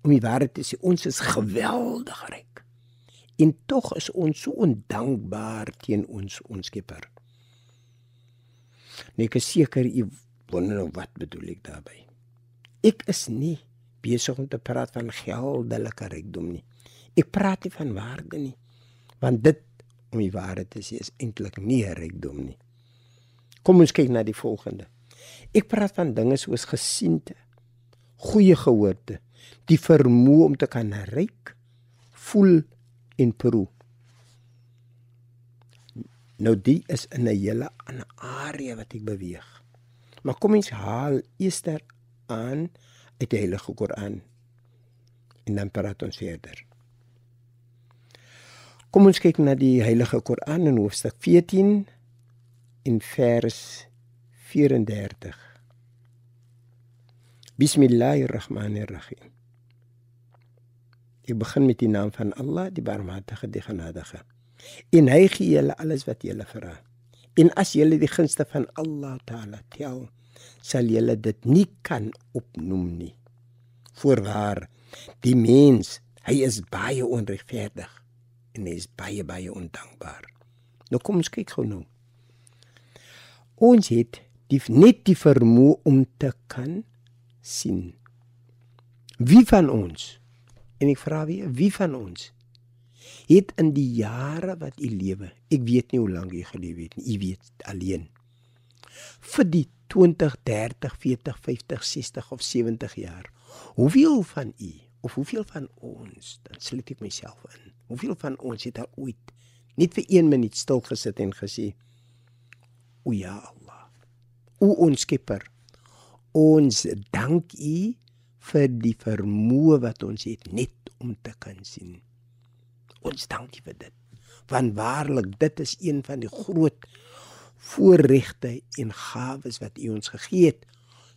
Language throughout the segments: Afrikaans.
Om die waarheid te sê, ons is geweldig ryk. En tog is ons so ondankbaar teen ons ons Skepper. Nee, ek is seker u wonder nou wat bedoel ek daarmee. Ek is nie besig om te praat van geldelike rykdom nie. Ek praat nie van waarde nie. Want dit om die waarheid te sê is eintlik nie rykdom nie. Kom ons kyk na die volgende. Ek praat van dinge soos gesiente, goeie gehoorde, die vermoë om te kan ryk, voel en proe. Nou die is in 'n hele ander area wat ek beweeg. Maar kom ons haal eers aan uit die Heilige Koran en dan praat ons verder. Kom ons kyk na die Heilige Koran in hoofstuk 14 in vers 34. Bismillahirrahmanirrahim. Ek begin met die naam van Allah, die Barmhartige, die Genadige. En hy gee julle alles wat julle vra. En as julle die gunste van Allah Taala tel, sal julle dit nie kan opnoem nie. Voorwaar, die mens, hy is baie onregverdig en hy is baie baie ondankbaar. Nou kom ons kyk gou nou. Ons het die net die vermoë om te kan sien. Wie van ons? En ek vra weer, wie van ons het in die jare wat u lewe, ek weet nie hoe lank u geleef het nie, u weet alleen. Vir die 20, 30, 40, 50, 60 of 70 jaar. Hoeveel van u of hoeveel van ons, dan sluit ek myself in. Hoeveel van ons het al ooit net vir 1 minuut stil gesit en gesê: "O ja Allah, o ons Skepper, ons dank U vir die vermoë wat ons het net om te kan sien. Ons dank U vir dit. Want waarlik, dit is een van die groot voorregte en gawes wat U ons gegee het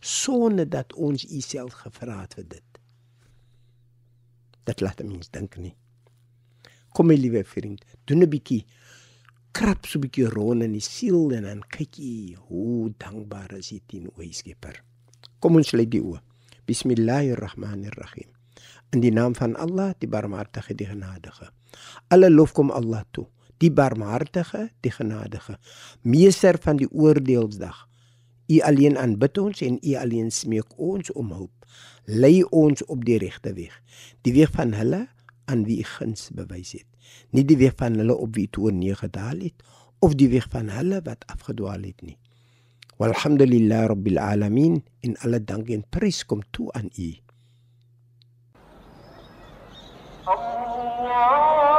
sonder dat ons U self gevra het vir dit. Dit laat mens dink nie. Kom my liewe vriend, doen 'n bietjie krap so 'n bietjie rond in die siel en dan kyk jy hoe dankbaar is jy teen o Skepper. Kom ons lê die oë. Bismillahirrahmanirrahim. In die naam van Allah, die Barmhartige, die Genadige. Alle lof kom Allah toe, die Barmhartige, die Genadige, meester van die oordeelsdag. U alleen aanbid ons en u alleen smeek ons om hulp. Lei ons op die regte weeg, die weeg van hulle aan wie guns bewys het. Nie die weeg van hulle op wie toe nie gedaal het of die weeg van hulle wat afgedwaal het nie. Walhamdulillah rabbil alamin in alle dank en prys kom toe aan U. Allah